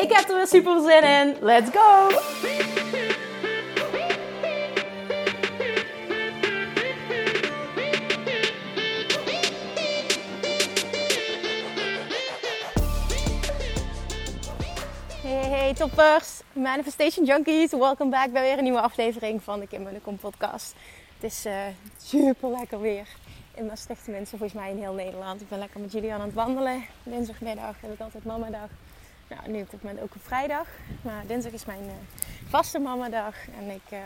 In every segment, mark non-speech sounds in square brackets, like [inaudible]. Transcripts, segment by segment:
Ik heb er weer super zin in. Let's go! Hey, hey toppers, Manifestation Junkies. Welkom back bij weer een nieuwe aflevering van de Kim Munnekom podcast. Het is uh, super lekker weer in Maastricht mensen, volgens mij in heel Nederland. Ik ben lekker met Julian aan het wandelen. Dinsdagmiddag heb ik altijd mamadag. Nou, nu op dit moment ook een vrijdag. Maar dinsdag is mijn uh, vaste mamadag. En ik, uh,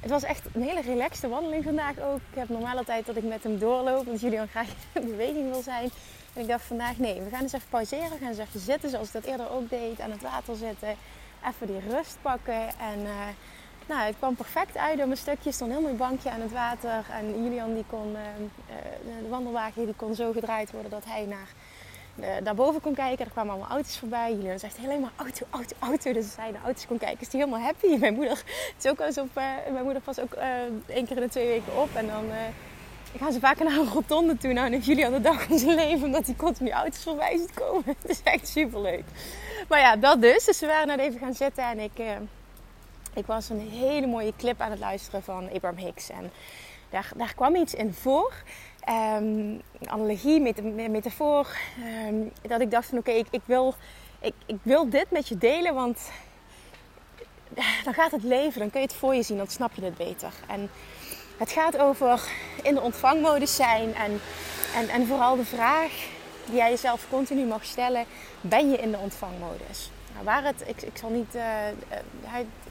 het was echt een hele relaxte wandeling vandaag ook. Ik heb normaal altijd dat ik met hem doorloop. Want Julian graag [laughs] in beweging wil zijn. En ik dacht vandaag, nee, we gaan eens even pauzeren. We gaan eens even zitten zoals ik dat eerder ook deed. Aan het water zitten. Even die rust pakken. En uh, nou, het kwam perfect uit door mijn stukje. Stond een heel mooi bankje aan het water. En Julian die kon, de wandelwagen die kon zo gedraaid worden dat hij naar daarboven kon kijken. Er kwamen allemaal auto's voorbij. Jullie zegt helemaal auto, auto, auto. Dus zij de auto's kon kijken. Is die helemaal happy. [laughs] Mijn moeder, het is ook alsof, uh, mijn moeder pas ook uh, één keer in de twee weken op. En dan uh, gaan ze vaker naar een rotonde toe. Nou, en aan de dag van zijn leven. Omdat hij continu auto's voorbij ziet komen. [laughs] Het is echt super leuk. Maar ja, dat dus. Dus we waren net even gaan zitten. En ik, ik was een hele mooie clip aan het luisteren van Abraham Hicks. En daar, daar kwam iets in voor. Um, analogie, met metafoor. Um, dat ik dacht van oké, ik, ik, wil, ik, ik wil dit met je delen, want [laughs] dan gaat het leven, dan kun je het voor je zien, dan snap je het beter. En het gaat over in de ontvangmodus zijn en, en, en vooral de vraag die jij jezelf continu mag stellen, ben je in de ontvangmodus? Nou, waar het, ik, ik zal niet, uh,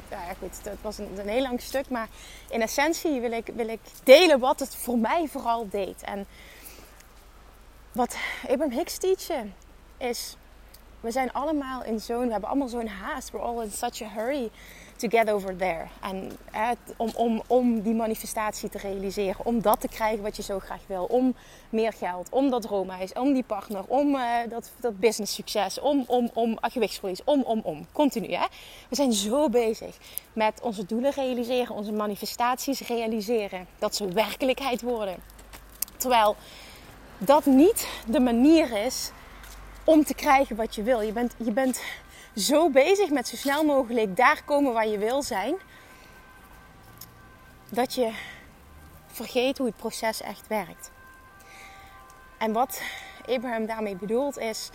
hij, ja, goed, het was een, een heel lang stuk. Maar in essentie wil ik, wil ik delen wat het voor mij vooral deed. En wat Abraham Hicks teachen is... We zijn allemaal in zo'n... We hebben allemaal zo'n haast. We're all in such a hurry to get over there. En eh, om, om, om die manifestatie te realiseren. Om dat te krijgen wat je zo graag wil. Om meer geld. Om dat droomhuis. Om die partner. Om uh, dat, dat business succes. Om, om, om gewichtsverlies. Om, om, om. Continu. Hè? We zijn zo bezig met onze doelen realiseren. Onze manifestaties realiseren. Dat ze werkelijkheid worden. Terwijl dat niet de manier is om te krijgen wat je wil. Je bent, je bent zo bezig met zo snel mogelijk daar komen waar je wil zijn, dat je vergeet hoe het proces echt werkt. En wat Abraham daarmee bedoelt is,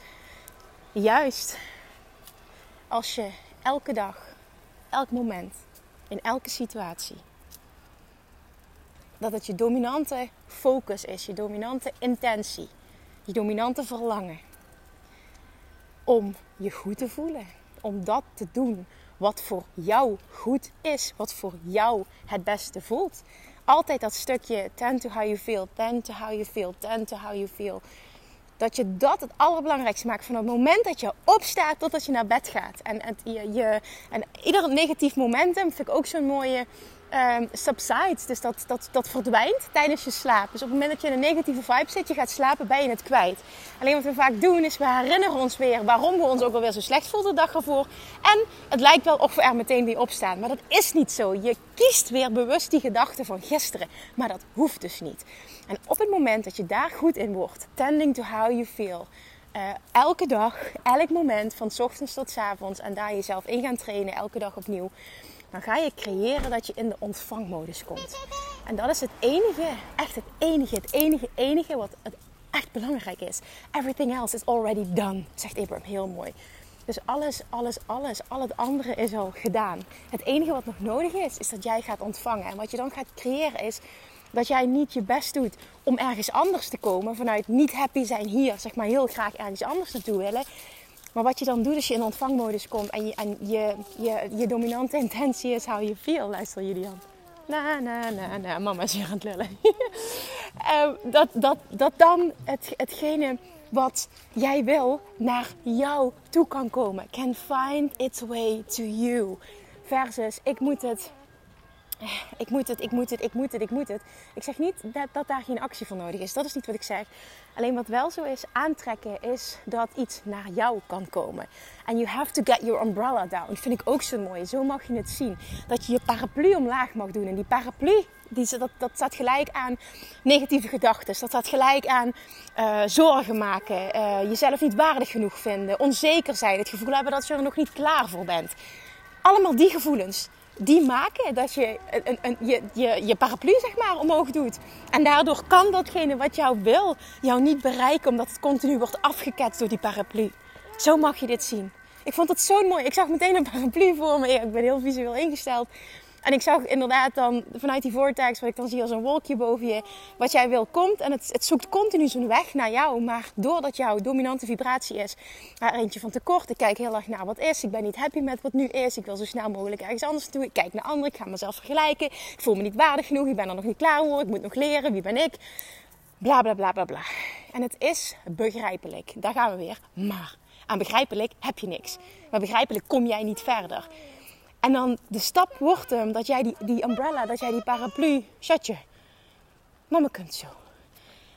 juist als je elke dag, elk moment, in elke situatie, dat het je dominante focus is, je dominante intentie, je dominante verlangen om je goed te voelen. Om dat te doen wat voor jou goed is, wat voor jou het beste voelt. Altijd dat stukje tend to how you feel, tend to how you feel, tend to how you feel. Dat je dat het allerbelangrijkste maakt van het moment dat je opstaat totdat je naar bed gaat. En, je, en ieder negatief momentum vind ik ook zo'n mooie um, subsides. Dus dat, dat, dat verdwijnt tijdens je slaap. Dus op het moment dat je in een negatieve vibe zit, je gaat slapen, ben je het kwijt. Alleen wat we vaak doen is we herinneren ons weer waarom we ons ook alweer zo slecht voelden de dag ervoor. En het lijkt wel of we er meteen weer opstaan. Maar dat is niet zo. Je kiest weer bewust die gedachten van gisteren. Maar dat hoeft dus niet. En op het moment dat je daar goed in wordt, tending to how you feel. Uh, elke dag, elk moment, van ochtends tot avonds. En daar jezelf in gaan trainen, elke dag opnieuw dan ga je creëren dat je in de ontvangmodus komt. En dat is het enige, echt het enige, het enige, enige wat het echt belangrijk is. Everything else is already done, zegt Abraham heel mooi. Dus alles, alles, alles, al het andere is al gedaan. Het enige wat nog nodig is, is dat jij gaat ontvangen. En wat je dan gaat creëren is dat jij niet je best doet om ergens anders te komen. Vanuit niet happy zijn hier, zeg maar heel graag ergens anders naartoe willen. Maar wat je dan doet als je in ontvangmodus komt en je, en je, je, je dominante intentie is how you feel, luister Julian. Na, na, na, na, mama is hier aan het lullen. uh, [laughs] dat, dat, dat dan het, hetgene wat jij wil naar jou toe kan komen. Can find its way to you. Versus ik moet het ik moet het, ik moet het, ik moet het, ik moet het. Ik zeg niet dat, dat daar geen actie voor nodig is. Dat is niet wat ik zeg. Alleen wat wel zo is, aantrekken is dat iets naar jou kan komen. En you have to get your umbrella down. Vind ik ook zo mooi. Zo mag je het zien. Dat je je paraplu omlaag mag doen. En die paraplu, die, dat, dat staat gelijk aan negatieve gedachten. Dat staat gelijk aan uh, zorgen maken. Uh, jezelf niet waardig genoeg vinden. Onzeker zijn. Het gevoel hebben dat je er nog niet klaar voor bent. Allemaal die gevoelens die maken dat je een, een, je, je, je paraplu zeg maar omhoog doet. En daardoor kan datgene wat jou wil jou niet bereiken omdat het continu wordt afgeketst door die paraplu. Zo mag je dit zien. Ik vond het zo mooi. Ik zag meteen een paraplu voor me. Ik ben heel visueel ingesteld. En ik zag inderdaad dan vanuit die vortex, wat ik dan zie als een wolkje boven je, wat jij wil komt. En het, het zoekt continu zijn weg naar jou. Maar doordat jouw dominante vibratie is, er eentje van tekort. Ik kijk heel erg naar wat is. Ik ben niet happy met wat nu is. Ik wil zo snel mogelijk ergens anders naartoe. Ik kijk naar anderen. Ik ga mezelf vergelijken. Ik voel me niet waardig genoeg. Ik ben er nog niet klaar voor. Ik moet nog leren. Wie ben ik? Bla bla bla bla bla. En het is begrijpelijk. Daar gaan we weer. Maar aan begrijpelijk heb je niks. Maar begrijpelijk kom jij niet verder. En dan de stap wordt hem dat jij die, die umbrella, dat jij die paraplu, shotje, mama kunt zo.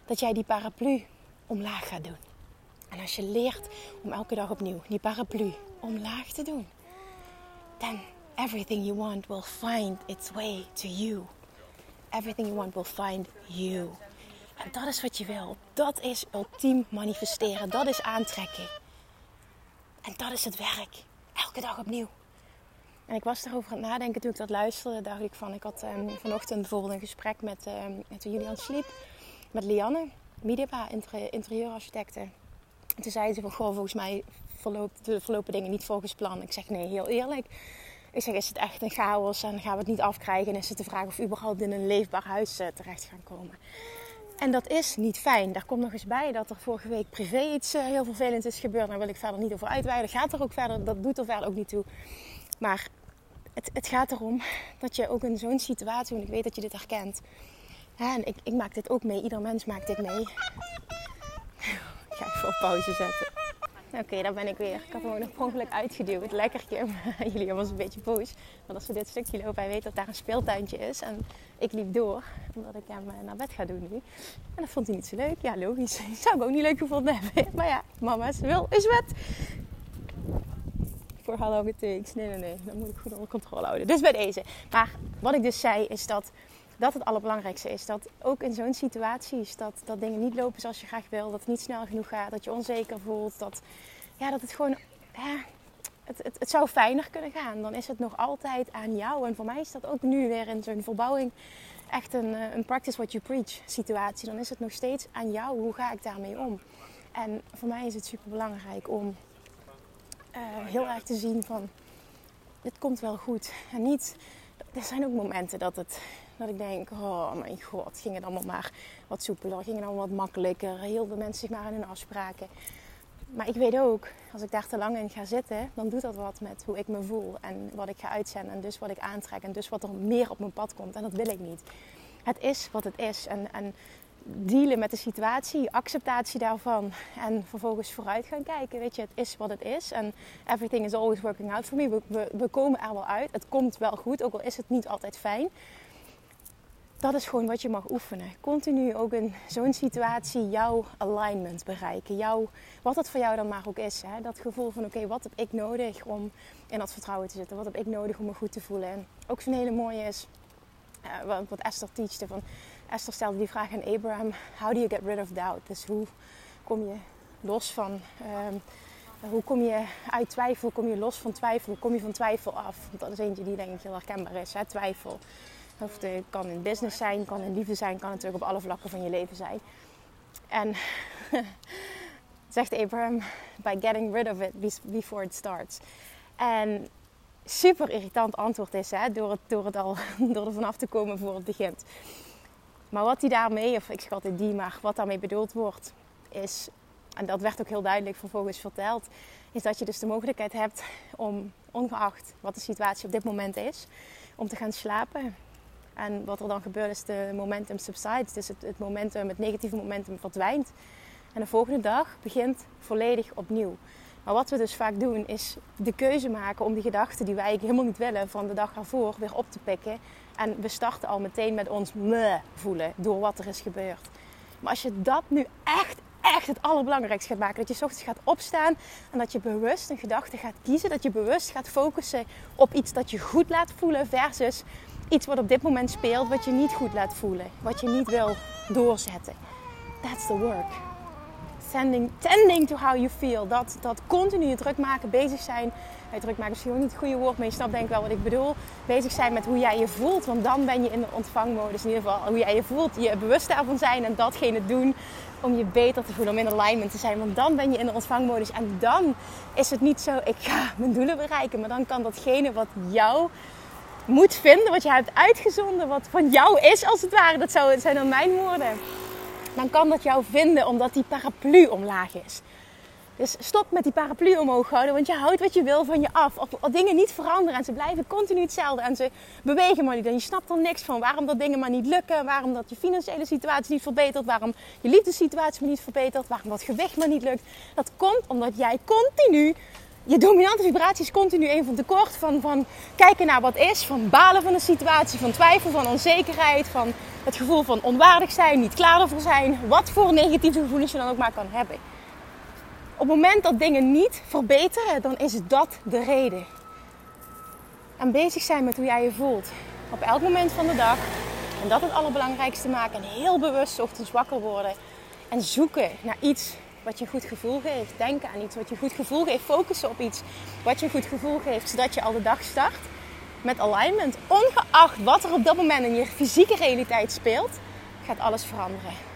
Dat jij die paraplu omlaag gaat doen. En als je leert om elke dag opnieuw die paraplu omlaag te doen, then everything you want will find its way to you. Everything you want will find you. En dat is wat je wil. Dat is ultiem manifesteren. Dat is aantrekken. En dat is het werk. Elke dag opnieuw. En ik was erover aan het nadenken toen ik dat luisterde. Dacht ik van, ik had um, vanochtend bijvoorbeeld een gesprek met, um, met Julian Sliep. Met Lianne, inter interieurarchitecte. En toen zei ze van, goh, volgens mij verloopt, verlopen dingen niet volgens plan. Ik zeg, nee, heel eerlijk. Ik zeg, is het echt een chaos en gaan we het niet afkrijgen? En is het de vraag of we überhaupt in een leefbaar huis uh, terecht gaan komen? En dat is niet fijn. Daar komt nog eens bij dat er vorige week privé iets uh, heel vervelends is gebeurd. Daar wil ik verder niet over uitweiden. Gaat er ook verder, dat doet er verder ook niet toe. Maar het, het gaat erom dat je ook in zo'n situatie, en ik weet dat je dit herkent. en ik, ik maak dit ook mee, ieder mens maakt dit mee. Ik ga even op pauze zetten. Oké, daar ben ik weer. Ik had hem nog ongeluk uitgeduwd. Lekkertje. [laughs] Jullie was een beetje boos. Want als we dit stukje lopen, hij weet dat daar een speeltuintje is. En ik liep door, omdat ik hem eh, naar bed ga doen nu. En dat vond hij niet zo leuk. Ja, logisch. [laughs] Zou ik ook niet leuk gevonden hebben. Maar ja, mama's wil is wet voor takes. Nee, nee, nee. Dan moet ik goed onder controle houden. Dus bij deze. Maar wat ik dus zei is dat dat het allerbelangrijkste is. Dat ook in zo'n situatie dat, dat dingen niet lopen zoals je graag wil. Dat het niet snel genoeg gaat. Dat je onzeker voelt. Dat, ja, dat het gewoon... Het, het, het, zou fijner kunnen gaan. Dan is het nog altijd aan jou. En voor mij is dat ook nu weer in zo'n verbouwing echt een, eh, een practice what you preach situatie. Dan is het nog steeds aan jou. Hoe ga ik daarmee om? En voor mij is het super belangrijk om heel erg te zien van dit komt wel goed. En niet, er zijn ook momenten dat, het, dat ik denk, oh mijn god, ging het allemaal maar wat soepeler, ging het allemaal wat makkelijker, hielden mensen zich maar aan hun afspraken. Maar ik weet ook, als ik daar te lang in ga zitten, dan doet dat wat met hoe ik me voel en wat ik ga uitzenden en dus wat ik aantrek en dus wat er meer op mijn pad komt. En dat wil ik niet. Het is wat het is. En, en dealen met de situatie, acceptatie daarvan en vervolgens vooruit gaan kijken. Weet je, het is wat het is en everything is always working out for me. We, we, komen er wel uit. Het komt wel goed, ook al is het niet altijd fijn. Dat is gewoon wat je mag oefenen. Continu ook in zo'n situatie jouw alignment bereiken. Jouw, wat het voor jou dan maar ook is. Hè? Dat gevoel van oké, wat heb ik nodig om in dat vertrouwen te zitten? Wat heb ik nodig om me goed te voelen? En ook zo'n hele mooie is, wat, wat Esther teachte van Esther stelde die vraag aan Abraham: How do you get rid of doubt? Dus hoe kom je los van. Um, hoe kom je uit twijfel? Kom je los van twijfel? Hoe kom je van twijfel af? Want dat is eentje die denk ik heel herkenbaar is, hè? twijfel. Of het kan in business zijn, kan in liefde zijn, kan natuurlijk op alle vlakken van je leven zijn. En [laughs] zegt Abraham, by getting rid of it before it starts. En super irritant antwoord is, hè, door, het, door, het al, [laughs] door er vanaf te komen voor het begint. Maar wat hij daarmee, of ik schat het die, maar wat daarmee bedoeld wordt, is, en dat werd ook heel duidelijk vervolgens verteld, is dat je dus de mogelijkheid hebt om, ongeacht wat de situatie op dit moment is, om te gaan slapen. En wat er dan gebeurt is de momentum subsides, dus het, momentum, het negatieve momentum verdwijnt. En de volgende dag begint volledig opnieuw. Maar wat we dus vaak doen is de keuze maken om die gedachten die wij helemaal niet willen van de dag ervoor weer op te pikken. En we starten al meteen met ons me voelen door wat er is gebeurd. Maar als je dat nu echt, echt het allerbelangrijkste gaat maken. Dat je s ochtends gaat opstaan en dat je bewust een gedachte gaat kiezen. Dat je bewust gaat focussen op iets dat je goed laat voelen versus iets wat op dit moment speelt wat je niet goed laat voelen. Wat je niet wil doorzetten. That's the work. Tending, tending to how you feel. Dat, dat continu druk maken, bezig zijn. Druk maken is gewoon niet het goede woord, maar je snapt denk ik wel wat ik bedoel. Bezig zijn met hoe jij je voelt, want dan ben je in de ontvangmodus. In ieder geval hoe jij je voelt, je bewust daarvan zijn en datgene doen om je beter te voelen, om in alignment te zijn. Want dan ben je in de ontvangmodus en dan is het niet zo, ik ga mijn doelen bereiken. Maar dan kan datgene wat jou moet vinden, wat je hebt uitgezonden, wat van jou is als het ware. Dat zou, zijn dan mijn woorden. Dan kan dat jou vinden omdat die paraplu omlaag is. Dus stop met die paraplu omhoog houden, want je houdt wat je wil van je af. Als dingen niet veranderen en ze blijven continu hetzelfde en ze bewegen maar niet. En je snapt er niks van waarom dat dingen maar niet lukken, waarom dat je financiële situatie niet verbetert, waarom je liefdessituatie maar niet verbetert, waarom dat gewicht maar niet lukt. Dat komt omdat jij continu je dominante vibratie is continu een van tekort. Van, van kijken naar wat is, van balen van de situatie, van twijfel, van onzekerheid, van het gevoel van onwaardig zijn, niet klaar ervoor zijn. Wat voor negatieve gevoelens je dan ook maar kan hebben. Op het moment dat dingen niet verbeteren, dan is dat de reden. En bezig zijn met hoe jij je voelt. Op elk moment van de dag. En dat het allerbelangrijkste maken. En heel bewust ochtends wakker worden. En zoeken naar iets wat je een goed gevoel geeft. Denken aan iets wat je goed gevoel geeft. Focussen op iets wat je een goed gevoel geeft. Zodat je al de dag start met alignment. Ongeacht wat er op dat moment in je fysieke realiteit speelt, gaat alles veranderen.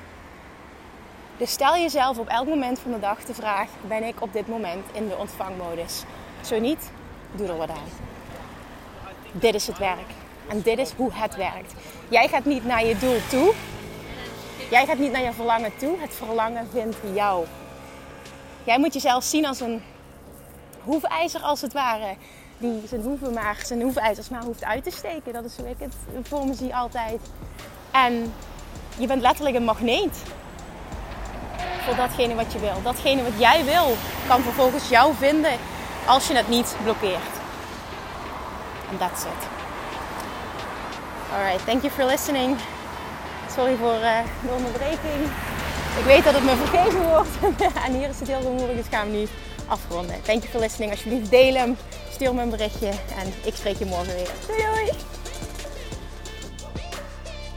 Dus stel jezelf op elk moment van de dag de vraag: ben ik op dit moment in de ontvangmodus? Zo niet, doe er wat aan. Dit is het werk. En dit is hoe het werkt. Jij gaat niet naar je doel toe. Jij gaat niet naar je verlangen toe. Het verlangen vindt jou. Jij moet jezelf zien als een hoefijzer als het ware. Die zijn, hoeven maar, zijn hoefijzers maar hoeft uit te steken. Dat is hoe ik het voor me zie altijd. En je bent letterlijk een magneet voor datgene wat je wil. Datgene wat jij wil, kan vervolgens jou vinden als je het niet blokkeert. En that's it. Alright, thank you for listening. Sorry voor uh, de onderbreking. Ik weet dat het me vergeven wordt. [laughs] en hier is het heel moeilijk, dus gaan we nu afronden. Thank you for listening. Alsjeblieft deel hem. Stuur me een berichtje. En ik spreek je morgen weer. Doei doei!